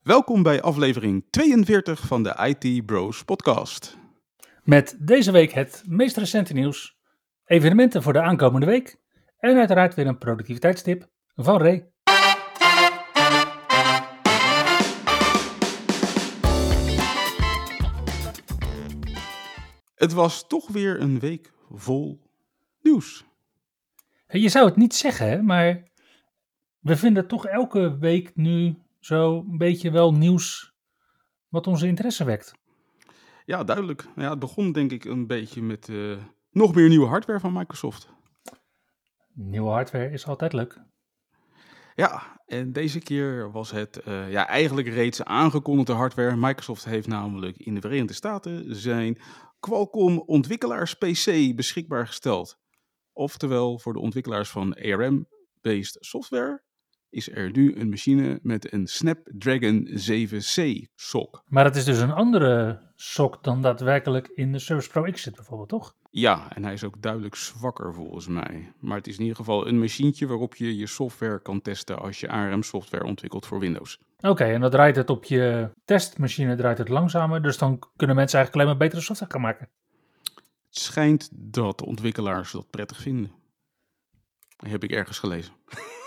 Welkom bij aflevering 42 van de IT Bros podcast. Met deze week het meest recente nieuws, evenementen voor de aankomende week en uiteraard weer een productiviteitstip van Ray. Het was toch weer een week vol nieuws. Je zou het niet zeggen, maar we vinden toch elke week nu zo een beetje wel nieuws wat onze interesse wekt. Ja, duidelijk. Ja, het begon denk ik een beetje met uh, nog meer nieuwe hardware van Microsoft. Nieuwe hardware is altijd leuk. Ja, en deze keer was het uh, ja, eigenlijk reeds aangekondigde hardware. Microsoft heeft namelijk in de Verenigde Staten zijn Qualcomm ontwikkelaars PC beschikbaar gesteld. Oftewel voor de ontwikkelaars van ARM-based software is er nu een machine met een Snapdragon 7C SoC. Maar het is dus een andere SoC dan daadwerkelijk in de Surface Pro X zit bijvoorbeeld, toch? Ja, en hij is ook duidelijk zwakker volgens mij. Maar het is in ieder geval een machientje waarop je je software kan testen als je ARM-software ontwikkelt voor Windows. Oké, en dan draait het op je testmachine draait het langzamer, dus dan kunnen mensen eigenlijk alleen maar betere software gaan maken. Het schijnt dat de ontwikkelaars dat prettig vinden. Dat heb ik ergens gelezen.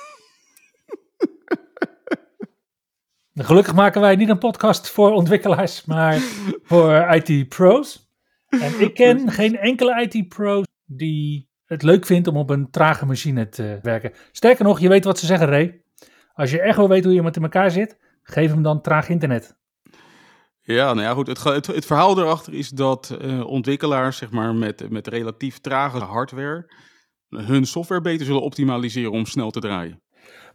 Gelukkig maken wij niet een podcast voor ontwikkelaars, maar voor IT-pro's. En ik ken geen enkele IT-pro die het leuk vindt om op een trage machine te werken. Sterker nog, je weet wat ze zeggen, Ray. Als je echt wel weet hoe iemand in elkaar zit, geef hem dan traag internet. Ja, nou ja, goed. Het, het, het verhaal erachter is dat uh, ontwikkelaars, zeg maar, met, met relatief trage hardware, hun software beter zullen optimaliseren om snel te draaien.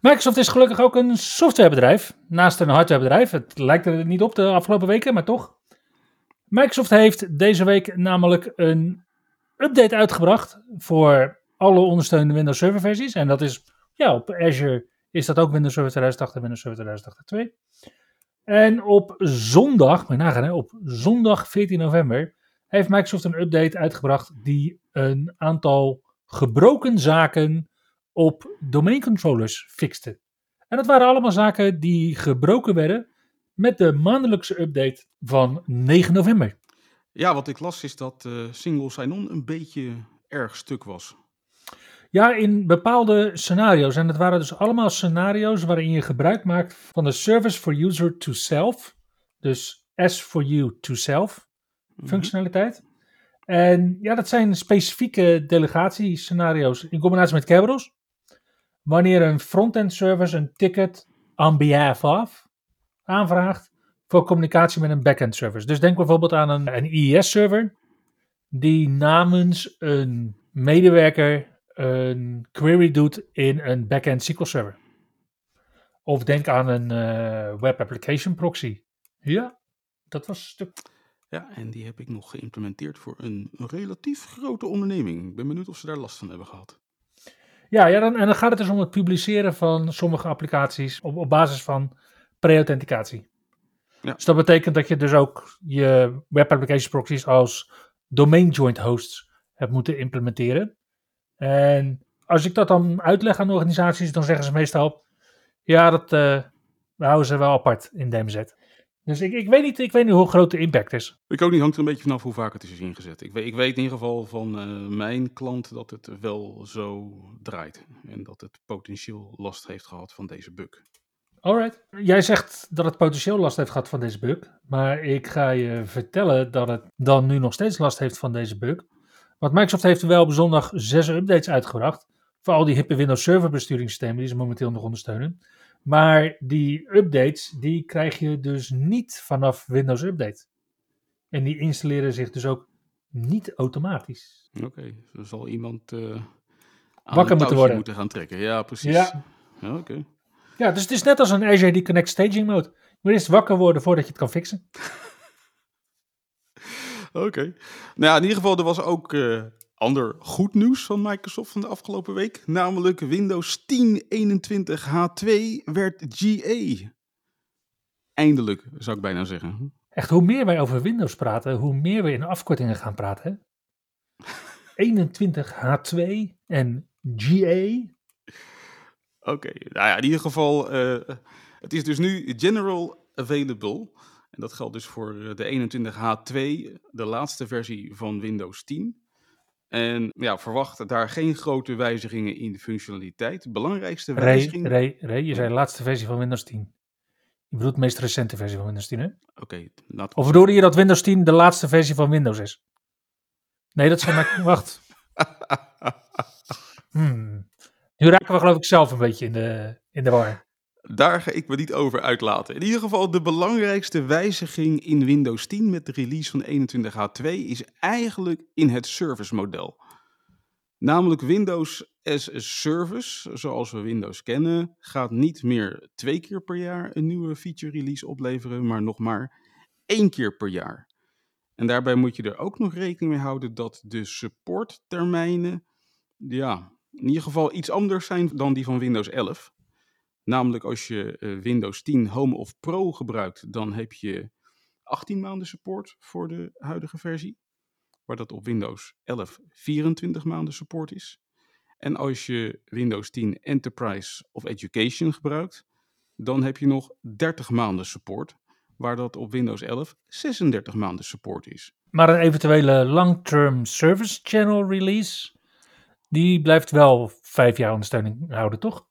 Microsoft is gelukkig ook een softwarebedrijf, naast een hardwarebedrijf. Het lijkt er niet op de afgelopen weken, maar toch. Microsoft heeft deze week namelijk een update uitgebracht voor alle ondersteunende Windows Server versies. En dat is, ja, op Azure is dat ook Windows Server 2008 en Windows Server 2008 En op zondag, moet nagaan, hè, op zondag 14 november heeft Microsoft een update uitgebracht die een aantal gebroken zaken op domain controllers fixte. En dat waren allemaal zaken die gebroken werden met de maandelijkse update van 9 november. Ja, wat ik las is dat uh, single sign-on een beetje erg stuk was. Ja, in bepaalde scenario's. En het waren dus allemaal scenario's waarin je gebruik maakt van de service for user to self. Dus S for you to self mhm. functionaliteit. En ja, dat zijn specifieke delegatiescenario's in combinatie met Kerberos wanneer een frontend service een ticket on behalf of aanvraagt voor communicatie met een backend service. Dus denk bijvoorbeeld aan een, een IIS-server die namens een medewerker een query doet in een backend SQL server. Of denk aan een uh, web application proxy. Ja, dat was een stuk. Ja, en die heb ik nog geïmplementeerd voor een relatief grote onderneming. Ik ben benieuwd of ze daar last van hebben gehad. Ja, ja dan, en dan gaat het dus om het publiceren van sommige applicaties op, op basis van pre-authenticatie. Ja. Dus dat betekent dat je dus ook je web application proxies als domain joint hosts hebt moeten implementeren. En als ik dat dan uitleg aan organisaties, dan zeggen ze meestal: ja, dat uh, we houden ze wel apart in DMZ. Dus ik, ik, weet niet, ik weet niet hoe groot de impact is. Ik ook niet, hangt er een beetje vanaf hoe vaak het is ingezet. Ik weet, ik weet in ieder geval van uh, mijn klant dat het wel zo draait. En dat het potentieel last heeft gehad van deze bug. Alright. Jij zegt dat het potentieel last heeft gehad van deze bug. Maar ik ga je vertellen dat het dan nu nog steeds last heeft van deze bug. Want Microsoft heeft wel op zondag zes updates uitgebracht. Voor al die hippe Windows Server besturingssystemen die ze momenteel nog ondersteunen. Maar die updates, die krijg je dus niet vanaf Windows Update. En die installeren zich dus ook niet automatisch. Oké, okay, er zal iemand uh, wakker moeten worden. moeten gaan trekken. Ja, precies. Ja, ja oké. Ja, dus het is net als een Azure Connect Staging Mode. Je moet eerst wakker worden voordat je het kan fixen. Oké. Nou ja, in ieder geval, er was ook uh, ander goed nieuws van Microsoft van de afgelopen week. Namelijk Windows 10 21 H2 werd GA. Eindelijk, zou ik bijna zeggen. Echt, hoe meer wij over Windows praten, hoe meer we in afkortingen gaan praten. 21 H2 en GA. Oké, nou ja, in ieder geval, uh, het is dus nu general available. En dat geldt dus voor eh, de 21H2, de laatste versie van Windows 10. En ja, verwacht daar geen grote wijzigingen in de functionaliteit. De belangrijkste wijziging... Ray, Ray, Ray, je zei de laatste versie van Windows 10. Je bedoelt de meest recente versie van Windows 10, hè? Oké. Okay, of bedoelde je dat Windows 10 de laatste versie van Windows is? Nee, dat zou maar... Wacht. Hmm. Nu raken we geloof ik zelf een beetje in de, in de war. Daar ga ik me niet over uitlaten. In ieder geval, de belangrijkste wijziging in Windows 10 met de release van 21H2 is eigenlijk in het service model. Namelijk Windows as a Service, zoals we Windows kennen, gaat niet meer twee keer per jaar een nieuwe feature release opleveren, maar nog maar één keer per jaar. En daarbij moet je er ook nog rekening mee houden dat de supporttermijnen, ja, in ieder geval iets anders zijn dan die van Windows 11. Namelijk als je uh, Windows 10 Home of Pro gebruikt, dan heb je 18 maanden support voor de huidige versie. Waar dat op Windows 11 24 maanden support is. En als je Windows 10 Enterprise of Education gebruikt, dan heb je nog 30 maanden support. Waar dat op Windows 11 36 maanden support is. Maar een eventuele long-term service channel release, die blijft wel vijf jaar ondersteuning houden, toch?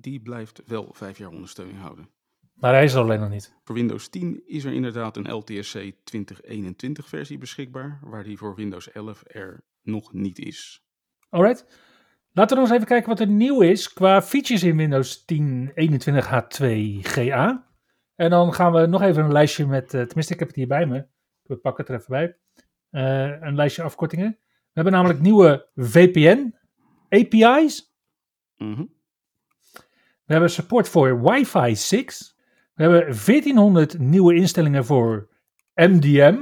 Die blijft wel vijf jaar ondersteuning houden. Maar hij is er alleen nog niet. Voor Windows 10 is er inderdaad een LTSC 2021 versie beschikbaar, waar die voor Windows 11 er nog niet is. Alright. Laten we nog eens even kijken wat er nieuw is qua features in Windows 10 21H2 GA. En dan gaan we nog even een lijstje met, uh, tenminste ik heb het hier bij me, we pakken het er even bij, uh, een lijstje afkortingen. We hebben namelijk nieuwe VPN API's. Mm we hebben support voor Wi-Fi 6. We hebben 1400 nieuwe instellingen voor MDM.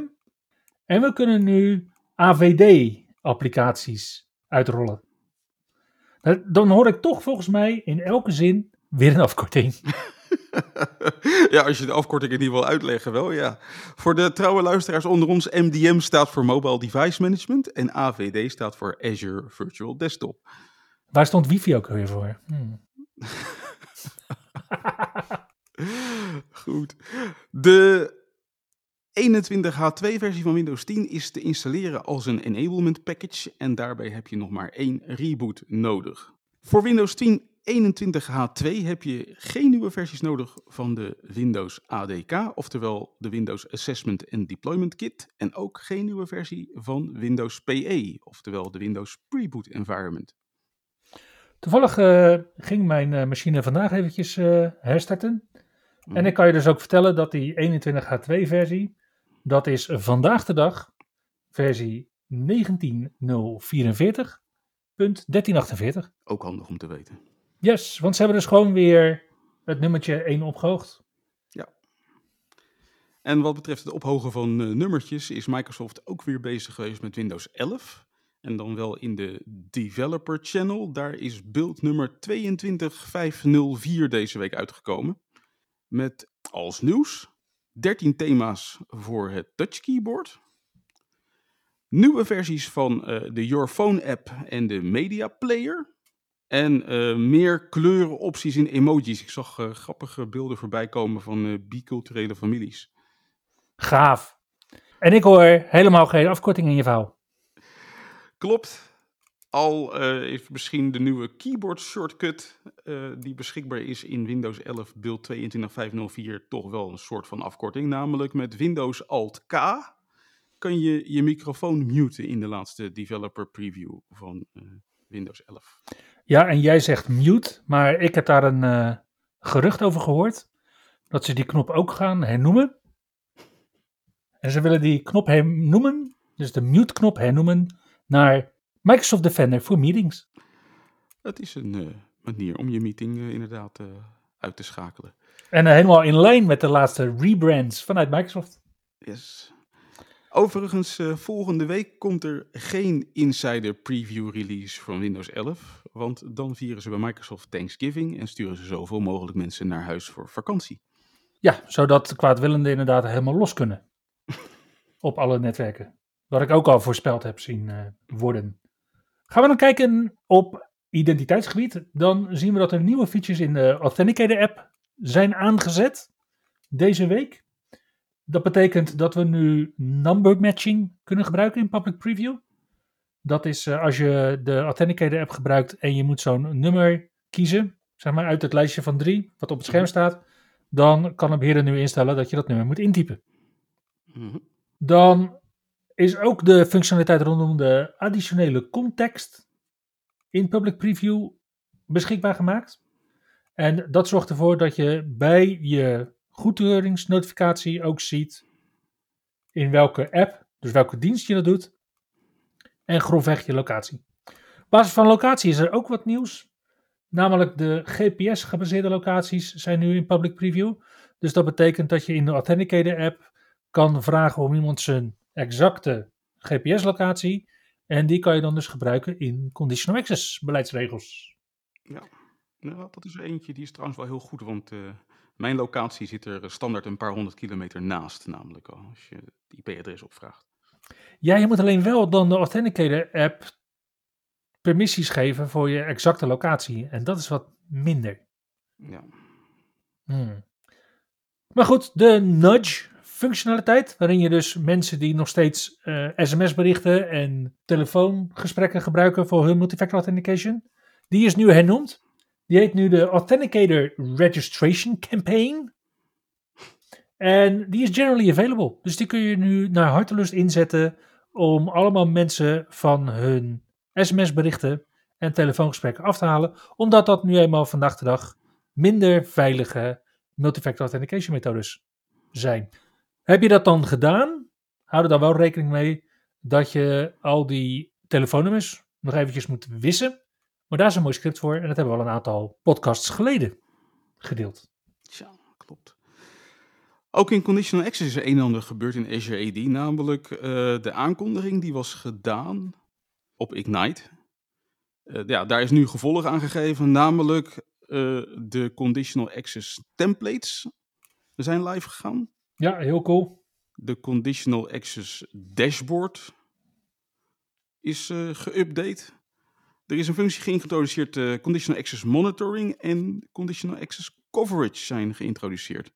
En we kunnen nu AVD-applicaties uitrollen. Dan hoor ik toch volgens mij in elke zin weer een afkorting. ja, als je de afkorting in ieder geval uitleggen, wel ja. Voor de trouwe luisteraars onder ons, MDM staat voor Mobile Device Management en AVD staat voor Azure Virtual Desktop. Waar stond wifi ook weer voor? Hmm. Goed. De 21H2-versie van Windows 10 is te installeren als een enablement package en daarbij heb je nog maar één reboot nodig. Voor Windows 10 21H2 heb je geen nieuwe versies nodig van de Windows ADK, oftewel de Windows Assessment and Deployment Kit, en ook geen nieuwe versie van Windows PE, oftewel de Windows Preboot Environment. Toevallig uh, ging mijn uh, machine vandaag eventjes uh, herstarten. Mm. En ik kan je dus ook vertellen dat die 21H2 versie, dat is vandaag de dag versie 19.044.1348. Ook handig om te weten. Yes, want ze hebben dus gewoon weer het nummertje 1 opgehoogd. Ja. En wat betreft het ophogen van nummertjes is Microsoft ook weer bezig geweest met Windows 11. En dan wel in de Developer Channel. Daar is build nummer 22504 deze week uitgekomen. Met als nieuws 13 thema's voor het Touch Keyboard. Nieuwe versies van uh, de Your Phone app en de Media Player. En uh, meer kleurenopties in emojis. Ik zag uh, grappige beelden voorbij komen van biculturele families. Gaaf. En ik hoor helemaal geen afkorting in je verhaal. Klopt. Al uh, is misschien de nieuwe keyboard shortcut uh, die beschikbaar is in Windows 11 build 22504 toch wel een soort van afkorting. Namelijk met Windows Alt K kan je je microfoon muten in de laatste developer preview van uh, Windows 11. Ja, en jij zegt mute, maar ik heb daar een gerucht over gehoord. Dat ze die knop ook gaan hernoemen. En ze willen die knop hernoemen, dus de mute knop hernoemen naar Microsoft Defender voor meetings. Het is een uh, manier om je meeting uh, inderdaad uh, uit te schakelen. En helemaal in lijn met de laatste rebrands vanuit Microsoft. Yes. Overigens, volgende week komt er geen insider preview release van Windows 11. Want dan vieren ze bij Microsoft Thanksgiving en sturen ze zoveel mogelijk mensen naar huis voor vakantie. Ja, zodat de kwaadwillenden inderdaad helemaal los kunnen. Op alle netwerken. Wat ik ook al voorspeld heb zien uh, worden. Gaan we dan kijken op identiteitsgebied. Dan zien we dat er nieuwe features in de Authenticator app zijn aangezet. Deze week. Dat betekent dat we nu number matching kunnen gebruiken in public preview. Dat is uh, als je de Authenticator app gebruikt en je moet zo'n nummer kiezen, zeg maar uit het lijstje van drie, wat op het scherm staat, dan kan de beheerder nu instellen dat je dat nummer moet intypen. Mhm. Dan is ook de functionaliteit rondom de additionele context in public preview beschikbaar gemaakt. En dat zorgt ervoor dat je bij je goedkeuringsnotificatie ook ziet in welke app, dus welke dienst je dat doet. En grofweg je locatie. Op basis van locatie is er ook wat nieuws. Namelijk de GPS-gebaseerde locaties zijn nu in public preview. Dus dat betekent dat je in de Authenticator app kan vragen om iemand zijn exacte GPS-locatie. En die kan je dan dus gebruiken in conditional access beleidsregels. Ja, nou, dat is er eentje die is trouwens wel heel goed, want uh, mijn locatie zit er standaard een paar honderd kilometer naast, namelijk al, als je het IP-adres opvraagt. Ja, je moet alleen wel dan de Authenticator-app permissies geven voor je exacte locatie. En dat is wat minder. Ja. Hmm. Maar goed, de nudge functionaliteit, waarin je dus mensen die nog steeds uh, sms-berichten en telefoongesprekken gebruiken voor hun multifactor authentication, die is nu hernoemd. Die heet nu de Authenticator Registration Campaign. En die is generally available. Dus die kun je nu naar hartelust inzetten om allemaal mensen van hun sms-berichten en telefoongesprekken af te halen. Omdat dat nu eenmaal vandaag de dag minder veilige multifactor authentication methodes zijn. Heb je dat dan gedaan? Hou er dan wel rekening mee dat je al die telefoonnummers nog eventjes moet wissen. Maar daar is een mooi script voor en dat hebben we al een aantal podcasts geleden gedeeld. Ja, klopt. Ook in Conditional Access is er een en ander gebeurd in Azure AD, namelijk uh, de aankondiging die was gedaan op Ignite. Uh, ja, daar is nu gevolg aan gegeven, namelijk uh, de Conditional Access templates zijn live gegaan. Ja, heel cool. De Conditional Access dashboard is geüpdate. Er is een functie geïntroduceerd, uh, Conditional Access Monitoring en Conditional Access Coverage zijn geïntroduceerd.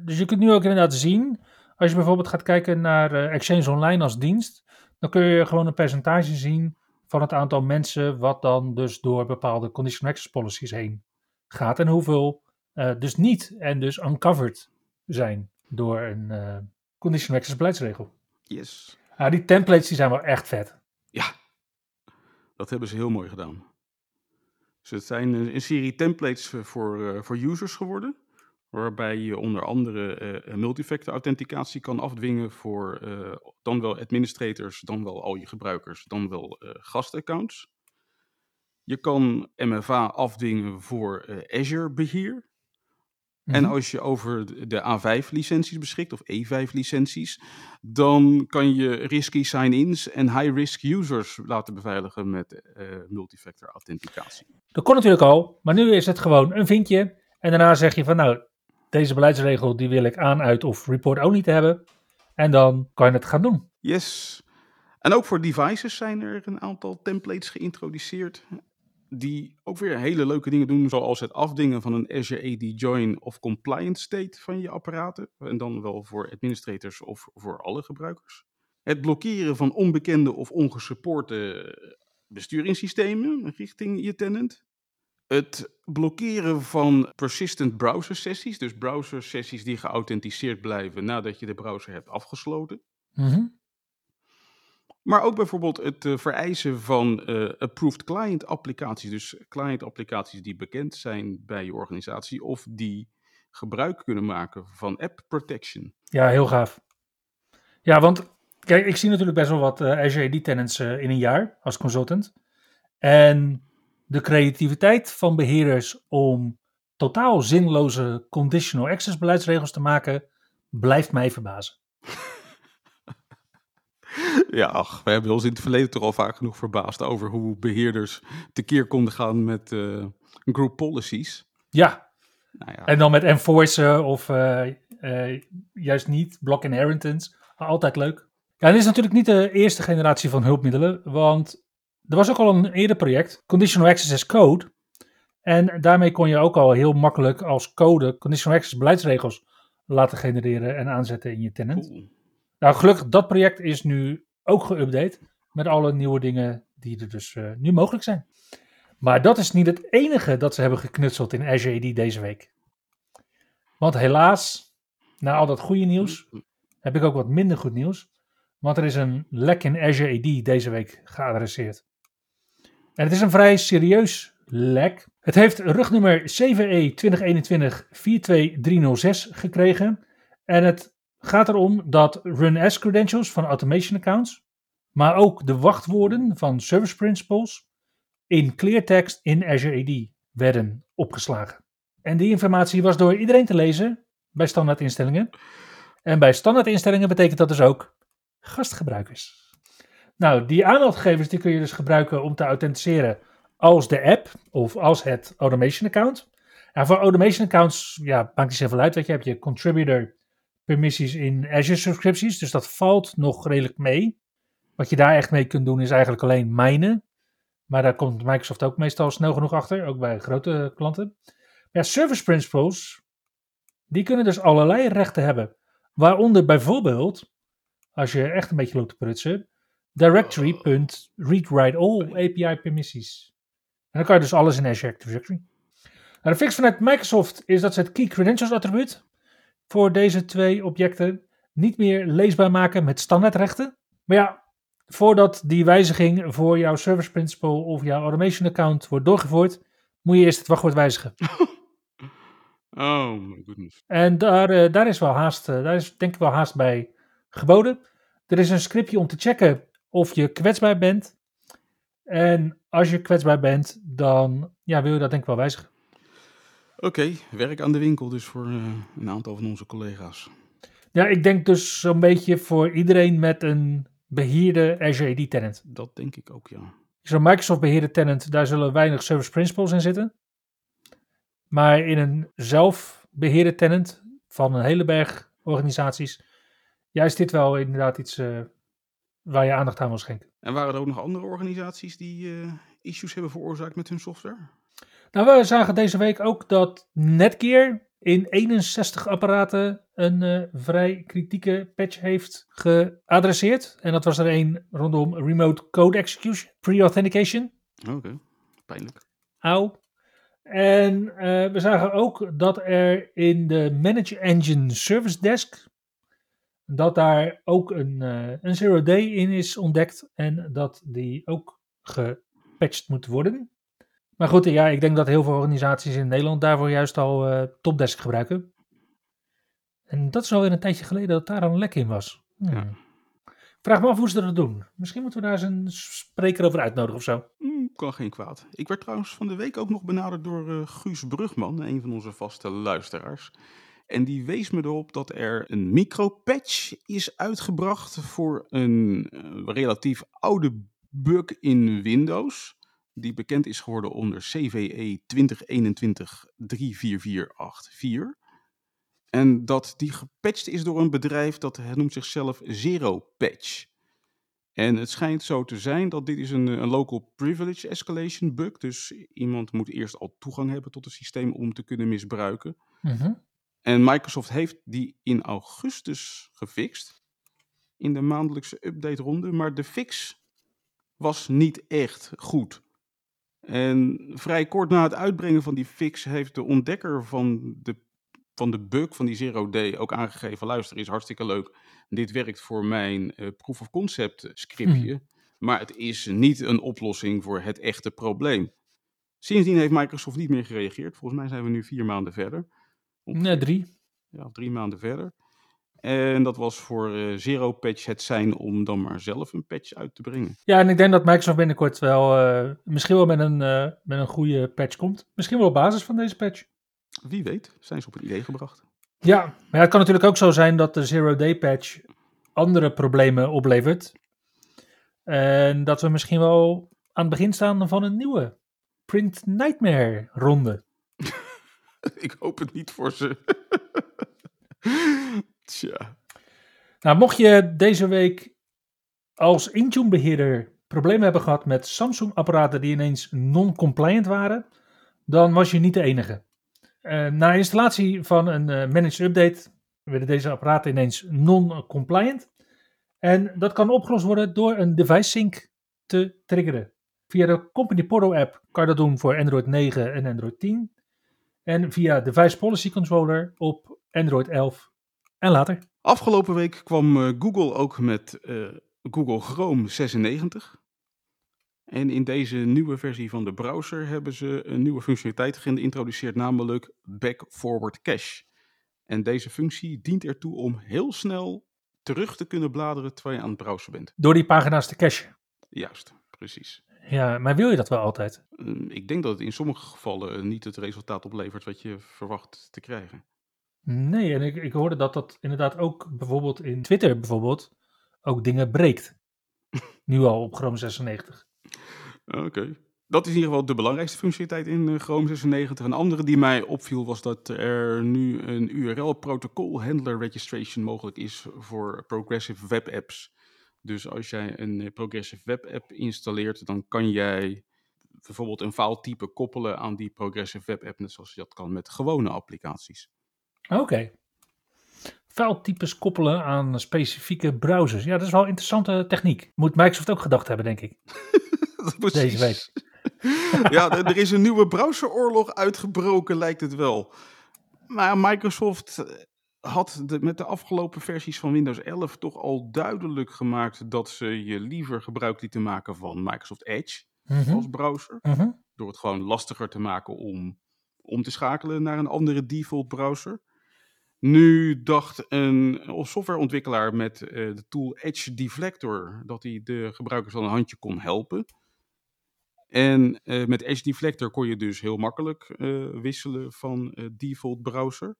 Dus je kunt nu ook inderdaad zien, als je bijvoorbeeld gaat kijken naar uh, Exchange Online als dienst, dan kun je gewoon een percentage zien van het aantal mensen wat dan dus door bepaalde Conditional Access policies heen gaat en hoeveel uh, dus niet en dus uncovered zijn door een uh, Conditional Access beleidsregel. Yes. Ah, die templates die zijn wel echt vet. Ja, dat hebben ze heel mooi gedaan. Dus het zijn een, serie templates voor, uh, voor users geworden. Waarbij je onder andere uh, multifactor authenticatie kan afdwingen voor uh, dan wel administrators, dan wel al je gebruikers, dan wel gastaccounts. Je kan MFA afdwingen voor Azure beheer. En Mhm. als je over de A5-licenties beschikt, of E5-licenties, dan kan je risky sign-ins en high-risk users laten beveiligen met eh, multifactor authenticatie. Dat kon natuurlijk al, maar nu is het gewoon een vinkje. En daarna zeg je van nou, deze beleidsregel die wil ik aan, uit of report only te hebben. En dan kan je het gaan doen. Yes. En ook voor devices zijn er een aantal templates geïntroduceerd. Die ook weer hele leuke dingen doen, zoals het afdingen van een Azure AD Join of Compliance State van je apparaten. En dan wel voor administrators of voor alle gebruikers. Het blokkeren van onbekende of ongesupporte besturingssystemen richting je tenant. Het blokkeren van persistent browser sessies, dus browser sessies die geauthenticeerd blijven nadat je de browser hebt afgesloten. Mhm. Maar ook bijvoorbeeld het uh, vereisen van uh, approved client applicaties. Dus client applicaties die bekend zijn bij je organisatie of die gebruik kunnen maken van app protection. Ja, heel gaaf. Ja, want kijk, ik zie natuurlijk best wel wat uh, Azure AD tenants in een jaar als consultant. En de creativiteit van beheerders om totaal zinloze conditional access beleidsregels te maken, blijft mij verbazen. Ja, ach, we hebben ons in het verleden toch al vaak genoeg verbaasd over hoe beheerders tekeer konden gaan met eh, group policies. Ja, Nou ja, en dan met enforcen of eh, eh, juist niet, block inheritance. Altijd leuk. Ja, dit is natuurlijk niet de eerste generatie van hulpmiddelen, want er was ook al een eerder project, Conditional Access as Code. En daarmee kon je ook al heel makkelijk als code Conditional Access beleidsregels laten genereren en aanzetten in je tenant. cool. Nou, gelukkig, dat project is nu ook geüpdate met alle nieuwe dingen die er dus eh, nu mogelijk zijn. Maar dat is niet het enige dat ze hebben geknutseld in Azure AD deze week. Want helaas, na al dat goede nieuws, heb ik ook wat minder goed nieuws. Want er is een lek in Azure AD deze week geadresseerd. En het is een vrij serieus lek. Het heeft rugnummer CVE 2021-42306 gekregen. En het gaat erom dat run-as credentials van automation accounts, maar ook de wachtwoorden van service principals in cleartext in Azure AD werden opgeslagen. En die informatie was door iedereen te lezen bij standaardinstellingen. En bij standaardinstellingen betekent dat dus ook gastgebruikers. Nou, die aanmeldgegevens die kun je dus gebruiken om te authenticeren als de app of als het automation account. En voor automation accounts, ja, maakt niet zoveel uit. Weet je, heb je contributor permissies in Azure subscripties, dus dat valt nog redelijk mee. Wat je daar echt mee kunt doen is eigenlijk alleen mijnen. Maar daar komt Microsoft ook meestal snel genoeg achter, ook bij grote klanten. Ja, service principals, die kunnen dus allerlei rechten hebben. Waaronder bijvoorbeeld, als je echt een beetje loopt te prutsen, directory.readwriteAll API permissies. En dan kan je dus alles in Azure Active Directory. Nou, de fix vanuit Microsoft is dat ze het Key Credentials attribuut voor deze twee objecten niet meer leesbaar maken met standaardrechten. Maar ja, voordat die wijziging voor jouw service principal of jouw automation account wordt doorgevoerd, moet je eerst het wachtwoord wijzigen. Oh my goodness. En daar, eh, daar is wel haast, eh, daar is denk ik wel haast bij geboden. Er is een scriptje om te checken of je kwetsbaar bent. En als je kwetsbaar bent, dan ja, wil je dat denk ik wel wijzigen. Oké, werk aan de winkel dus voor eh, een aantal van onze collega's. Ja, ik denk dus zo'n beetje voor iedereen met een beheerde Azure AD tenant. Dat denk ik ook, ja. Zo'n Microsoft beheerde tenant, daar zullen weinig service principles in zitten. Maar in een zelfbeheerde tenant van een hele berg organisaties, ja, is dit wel inderdaad iets eh, waar je aandacht aan wil schenken. En waren er ook nog andere organisaties die eh, issues hebben veroorzaakt met hun software? Nou, we zagen deze week ook dat Netgear in 61 apparaten een eh, vrij kritieke patch heeft geadresseerd. En dat was er een rondom remote code execution, pre-authentication. Oké, pijnlijk. Auw. En eh, we zagen ook dat er in de Manage Engine Service Desk, dat daar ook een, eh, een zero day in is ontdekt en dat die ook gepatcht moet worden. Maar goed, ja, ik denk dat heel veel organisaties in Nederland daarvoor juist al eh, Topdesk gebruiken. En dat is alweer een tijdje geleden dat daar een lek in was. Hmm. Ja. Vraag me af hoe ze dat doen. Misschien moeten we daar eens een spreker over uitnodigen of zo. Hmm, kan geen kwaad. Ik werd trouwens van de week ook nog benaderd door eh, Guus Brugman, een van onze vaste luisteraars. En die wees me erop dat er een micropatch is uitgebracht voor een eh, relatief oude bug in Windows. Die bekend is geworden onder CVE 2021-34484. En dat die gepatcht is door een bedrijf dat het noemt zichzelf Zero Patch. En het schijnt zo te zijn dat dit is een, eh, een local privilege escalation bug. Dus iemand moet eerst al toegang hebben tot het systeem om te kunnen misbruiken. Mhm. En Microsoft heeft die in augustus gefixt. In de maandelijkse update ronde. Maar de fix was niet echt goed. En vrij kort na het uitbrengen van die fix heeft de ontdekker van de, van de bug van die Zero Day ook aangegeven. Luister, is hartstikke leuk. Dit werkt voor mijn eh, proof of concept scriptje. Maar het is niet een oplossing voor het echte probleem. Sindsdien heeft Microsoft niet meer gereageerd. Volgens mij zijn we nu vier maanden verder. Nee, drie. Ja, drie maanden verder. En dat was voor eh, Zero Patch het zijn om dan maar zelf een patch uit te brengen. Ja, en ik denk dat Microsoft binnenkort wel, eh, misschien wel met een, eh, met een goede patch komt. Misschien wel op basis van deze patch. Wie weet, zijn ze op het idee gebracht. Ja, maar ja, het kan natuurlijk ook zo zijn dat de Zero Day patch andere problemen oplevert. En dat we misschien wel aan het begin staan van een nieuwe Print Nightmare ronde. Ik hoop het niet voor ze. Tja. Nou, mocht je deze week als Intune beheerder problemen hebben gehad met Samsung apparaten die ineens non-compliant waren, dan was je niet de enige. Uh, na installatie van een uh, managed update werden deze apparaten ineens non-compliant. En dat kan opgelost worden door een device sync te triggeren. Via de Company Portal app kan je dat doen voor Android 9 en Android 10. En via Device Policy Controller op Android 11 en later. Afgelopen week kwam uh, Google ook met uh, Google Chrome 96. En in deze nieuwe versie van de browser hebben ze een nieuwe functionaliteit geïntroduceerd, namelijk Back Forward Cache. En deze functie dient ertoe om heel snel terug te kunnen bladeren terwijl je aan het browsen bent. Door die pagina's te cachen. Juist, precies. Ja, maar wil je dat wel altijd? Mm, Ik denk dat het in sommige gevallen niet het resultaat oplevert wat je verwacht te krijgen. Nee, en ik, ik hoorde dat dat inderdaad ook bijvoorbeeld in Twitter bijvoorbeeld ook dingen breekt. nu al op Chrome 96. Oké. Dat is in ieder geval de belangrijkste functionaliteit in uh, Chrome 96. Een andere die mij opviel was dat er nu een URL protocol handler registration mogelijk is voor progressive web apps. Dus als jij een uh, progressive web app installeert, dan kan jij bijvoorbeeld een filetype koppelen aan die progressive web app, net zoals je dat kan met gewone applicaties. Oké. Okay. Filetypes koppelen aan specifieke browsers. Ja, dat is wel een interessante techniek. Moet Microsoft ook gedacht hebben, denk ik. Deze week. ja, er is een nieuwe browseroorlog uitgebroken, lijkt het wel. Maar Microsoft eh, had de, met de afgelopen versies van Windows 11 toch al duidelijk gemaakt dat ze je liever gebruik lieten maken van Microsoft Edge mm -hmm. als browser. Mm -hmm. Door het gewoon lastiger te maken om om te schakelen naar een andere default browser. Nu dacht een softwareontwikkelaar met uh, de tool Edge Deflector dat hij de gebruikers al een handje kon helpen. En uh, met Edge Deflector kon je dus heel makkelijk uh, wisselen van default browser.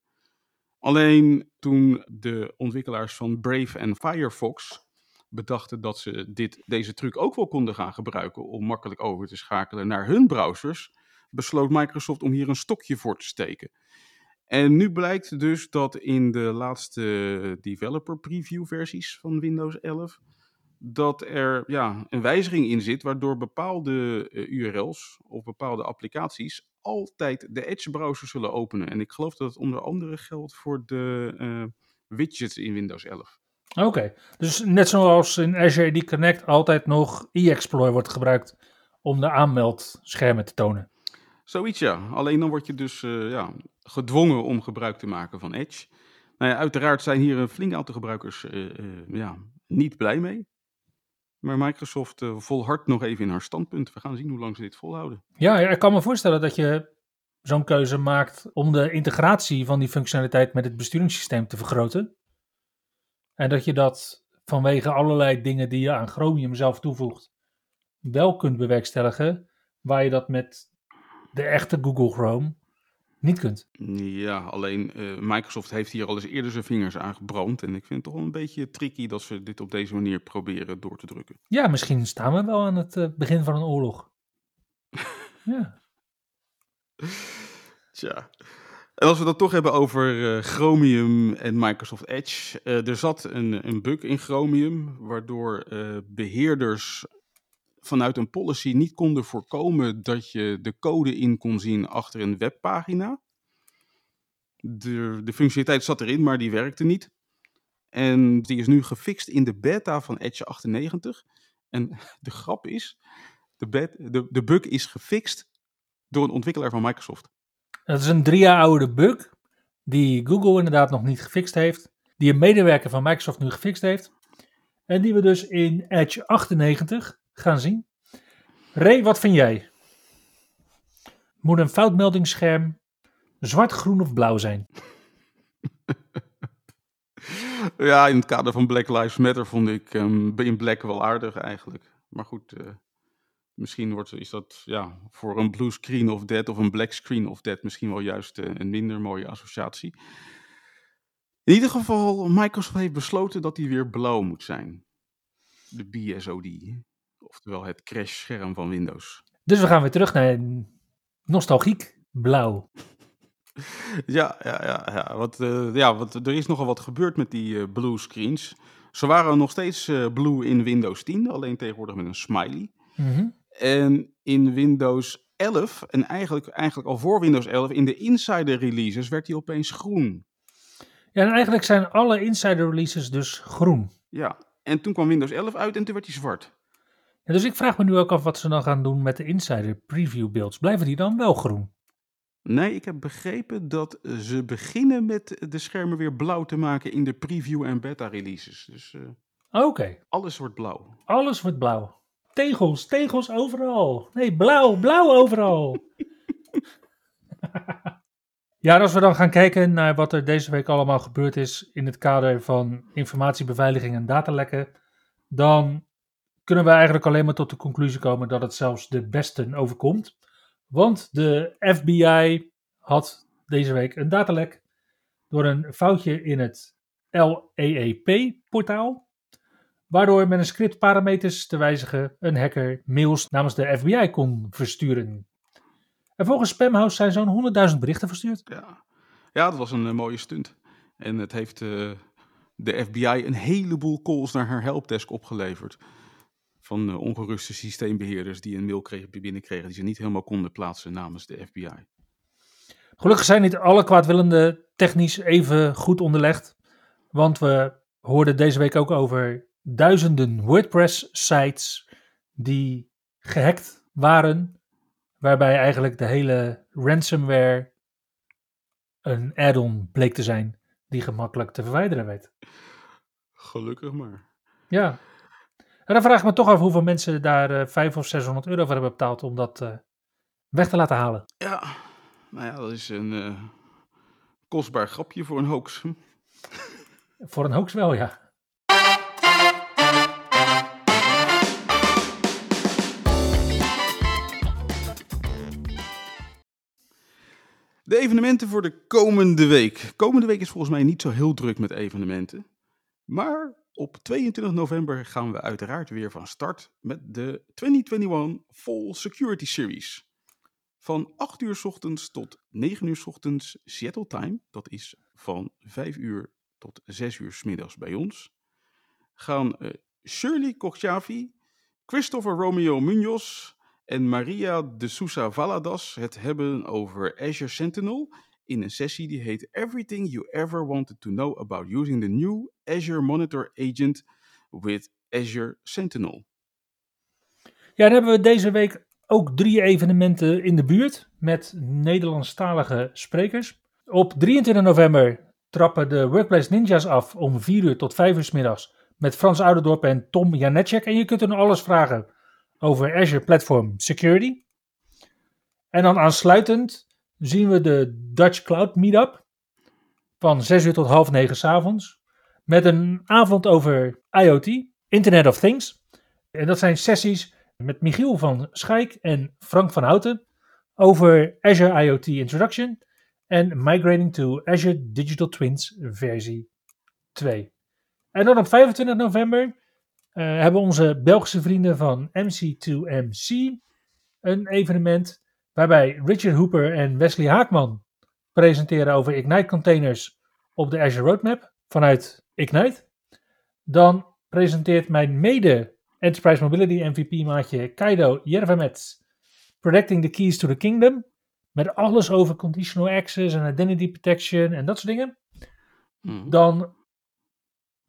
Alleen toen de ontwikkelaars van Brave en Firefox bedachten dat ze dit, deze truc ook wel konden gaan gebruiken om makkelijk over te schakelen naar hun browsers, besloot Microsoft om hier een stokje voor te steken. En nu blijkt dus dat in de laatste developer preview versies van Windows 11 dat er ja, een wijziging in zit waardoor bepaalde uh, URL's of bepaalde applicaties altijd de Edge browser zullen openen. En ik geloof dat het onder andere geldt voor de uh, widgets in Windows 11. Oké, dus net zoals in Azure AD Connect altijd nog e-explorer wordt gebruikt om de aanmeldschermen te tonen. Zoiets ja, alleen dan word je dus uh, ja, gedwongen om gebruik te maken van Edge. Nou ja, uiteraard zijn hier een flink aantal gebruikers uh, ja, niet blij mee. Maar Microsoft volhardt nog even in haar standpunt. We gaan zien hoe lang ze dit volhouden. Ja, ik kan me voorstellen dat je zo'n keuze maakt om de integratie van die functionaliteit met het besturingssysteem te vergroten. En dat je dat vanwege allerlei dingen die je aan Chromium zelf toevoegt, wel kunt bewerkstelligen, waar je dat met de echte Google Chrome niet kunt. Ja, alleen uh, Microsoft heeft hier al eens eerder zijn vingers aan gebrand. En ik vind het toch een beetje tricky dat ze dit op deze manier proberen door te drukken. Ja, misschien staan we wel aan het uh, begin van een oorlog. ja. Tja. En als we dat toch hebben over uh, Chromium en Microsoft Edge. er zat een, een bug in Chromium, waardoor beheerders vanuit een policy niet konden voorkomen dat je de code in kon zien achter een webpagina. De, de functionaliteit zat erin, maar die werkte niet. En die is nu gefixt in de beta van Edge 98. En de grap is, de, de, de bug is gefixt door een ontwikkelaar van Microsoft. Dat is een drie jaar oude bug, die Google inderdaad nog niet gefixt heeft. Die een medewerker van Microsoft nu gefixt heeft. En die we dus in Edge 98 gaan zien. Ray, wat vind jij? Moet een foutmeldingsscherm zwart, groen of blauw zijn? ja, in het kader van Black Lives Matter vond ik um, in Black wel aardig eigenlijk. Maar goed, uh, misschien wordt, is dat ja, voor een blue screen of dead of een black screen of dead misschien wel juist uh, een minder mooie associatie. In ieder geval, Microsoft heeft besloten dat hij weer blauw moet zijn. De BSOD. Oftewel het crash-scherm van Windows. Dus we gaan weer terug naar nostalgiek blauw. Ja, ja, ja, ja. Want, eh, ja, want er is nogal wat gebeurd met die eh, blue screens. Ze waren nog steeds eh, blue in Windows 10, alleen tegenwoordig met een smiley. Mhm. En in Windows 11, en eigenlijk, eigenlijk al voor Windows 11, in de insider releases werd die opeens groen. Ja, en eigenlijk zijn alle insider releases dus groen. Ja, en toen kwam Windows 11 uit en toen werd die zwart. Ja, dus ik vraag me nu ook af wat ze dan gaan doen met de insider preview builds. Blijven die dan wel groen? Nee, ik heb begrepen dat ze beginnen met de schermen weer blauw te maken in de preview en beta releases. Dus eh, Oké, alles wordt blauw. alles wordt blauw. Tegels, tegels overal. Nee, blauw, blauw overal. ja, als we dan gaan kijken naar wat er deze week allemaal gebeurd is in het kader van informatiebeveiliging en datalekken, dan kunnen we eigenlijk alleen maar tot de conclusie komen dat het zelfs de besten overkomt. Want de FBI had deze week een datalek door een foutje in het LAAP-portaal. Waardoor met een script parameters te wijzigen een hacker mails namens de FBI kon versturen. En volgens Spamhouse zijn zo'n 100.000 berichten verstuurd. Ja, ja dat was een eh, mooie stunt. En het heeft eh, de FBI een heleboel calls naar haar helpdesk opgeleverd. Van eh, ongeruste systeembeheerders die een mail kregen, binnenkregen die ze niet helemaal konden plaatsen namens de FBI. Gelukkig zijn niet alle kwaadwillenden technisch even goed onderlegd. Want we hoorden deze week ook over duizenden WordPress-sites die gehackt waren. Waarbij eigenlijk de hele ransomware een add-on bleek te zijn die gemakkelijk te verwijderen weet. Gelukkig maar. Ja. En dan vraag ik me toch af hoeveel mensen daar eh 500 of 600 euro voor hebben betaald om dat eh, weg te laten halen. Ja, nou ja, dat is een eh, kostbaar grapje voor een hoax. Voor een hoax wel, ja. De evenementen voor de komende week. Komende week is volgens mij niet zo heel druk met evenementen. Maar op 22 november gaan we uiteraard weer van start met de 2021 Fall Security Series. Van 8 uur ochtends tot 9 uur ochtends Seattle time. Dat is van 5 uur tot 6 uur 's middags bij ons. Gaan eh, Shirley Kochavi, Christopher Romeo Munoz en Maria de Sousa Valadas het hebben over Azure Sentinel in een sessie die heet Everything You Ever Wanted to Know About Using the New Azure Monitor Agent with Azure Sentinel. Ja, dan hebben we deze week ook drie evenementen in de buurt met Nederlandstalige sprekers. Op 23 november trappen de Workplace Ninjas af om 4 uur tot 5 uur 's middags met Frans Ouderdorp en Tom Janecek. En je kunt hun alles vragen over Azure Platform Security. En dan aansluitend zien we de Dutch Cloud Meetup van 6 uur tot half 9 s avonds. Met een avond over IoT, Internet of Things. En dat zijn sessies met Michiel van Schaik en Frank van Houten over Azure IoT Introduction en Migrating to Azure Digital Twins versie 2. En dan op 25 november eh, hebben onze Belgische vrienden van MC2MC een evenement waarbij Richard Hooper en Wesley Haakman presenteren over Ignite containers op de Azure Roadmap vanuit Ignite. Dan presenteert mijn mede Enterprise Mobility MVP maatje Kaido Jervamets Protecting the Keys to the Kingdom. Met alles over conditional access en identity protection en dat soort dingen. Mhm. Dan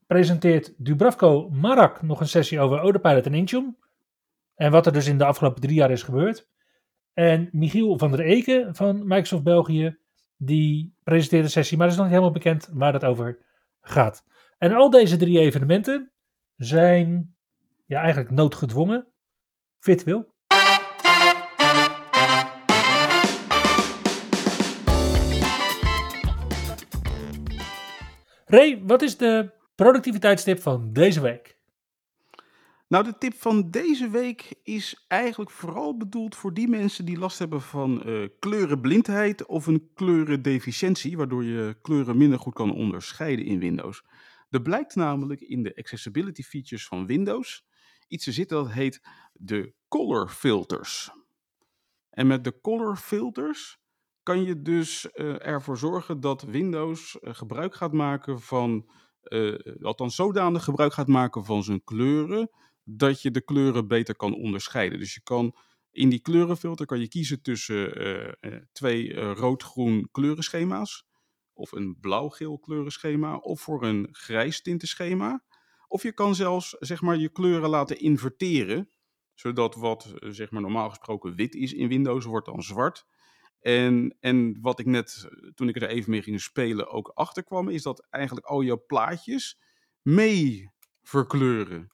presenteert Dubravko Marak nog een sessie over Autopilot en Intune. En wat er dus in de afgelopen drie jaar is gebeurd. En Michiel van der Eken van Microsoft België, die presenteert een sessie, maar het is nog niet helemaal bekend waar het over gaat. En al deze drie evenementen zijn ja, eigenlijk noodgedwongen, virtueel. Ray, wat is de productiviteitstip van deze week? Nou, de tip van deze week is eigenlijk vooral bedoeld voor die mensen die last hebben van eh, kleurenblindheid of een kleurendeficiëntie, waardoor je kleuren minder goed kan onderscheiden in Windows. Er blijkt namelijk in de accessibility features van Windows iets te zitten dat heet de color filters. En met de color filters kan je dus uh, ervoor zorgen dat Windows uh, gebruik gaat maken van, althans zodanig gebruik gaat maken van zijn kleuren, dat je de kleuren beter kan onderscheiden. Dus je kan in die kleurenfilter kan je kiezen tussen twee rood-groen kleurenschema's, of een blauw-geel kleurenschema, of voor een grijs tintenschema. Of je kan zelfs zeg maar, je kleuren laten inverteren, zodat wat zeg maar, normaal gesproken wit is in Windows, wordt dan zwart. En, en wat ik net, toen ik er even mee ging spelen, ook achterkwam, is dat eigenlijk al je plaatjes mee verkleuren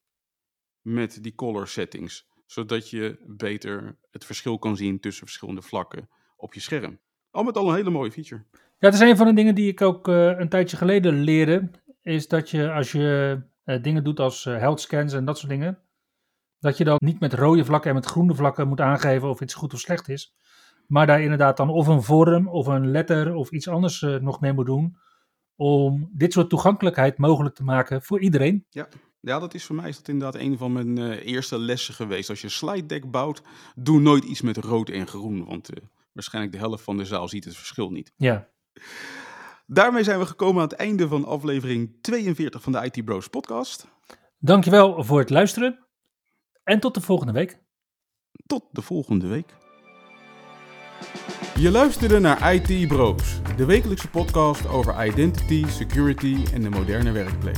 met die color settings. Zodat je beter het verschil kan zien tussen verschillende vlakken op je scherm. Al met al een hele mooie feature. Ja, het is een van de dingen die ik ook uh, een tijdje geleden leerde. Is dat je als je uh, dingen doet als uh, health scans en dat soort dingen. Dat je dan niet met rode vlakken en met groene vlakken moet aangeven of iets goed of slecht is. Maar daar inderdaad dan of een vorm of een letter of iets anders nog mee moet doen. Om dit soort toegankelijkheid mogelijk te maken voor iedereen. Ja. Ja, dat is voor mij is dat inderdaad een van mijn uh, eerste lessen geweest. Als je slide deck bouwt, doe nooit iets met rood en groen. Want uh, waarschijnlijk de helft van de zaal ziet het verschil niet. Ja. Daarmee zijn we gekomen aan het einde van aflevering 42 van de IT Bros podcast. Dankjewel voor het luisteren. En tot de volgende week. Tot de volgende week. Je luisterde naar IT Bros, de wekelijkse podcast over identity, security en de moderne werkplek.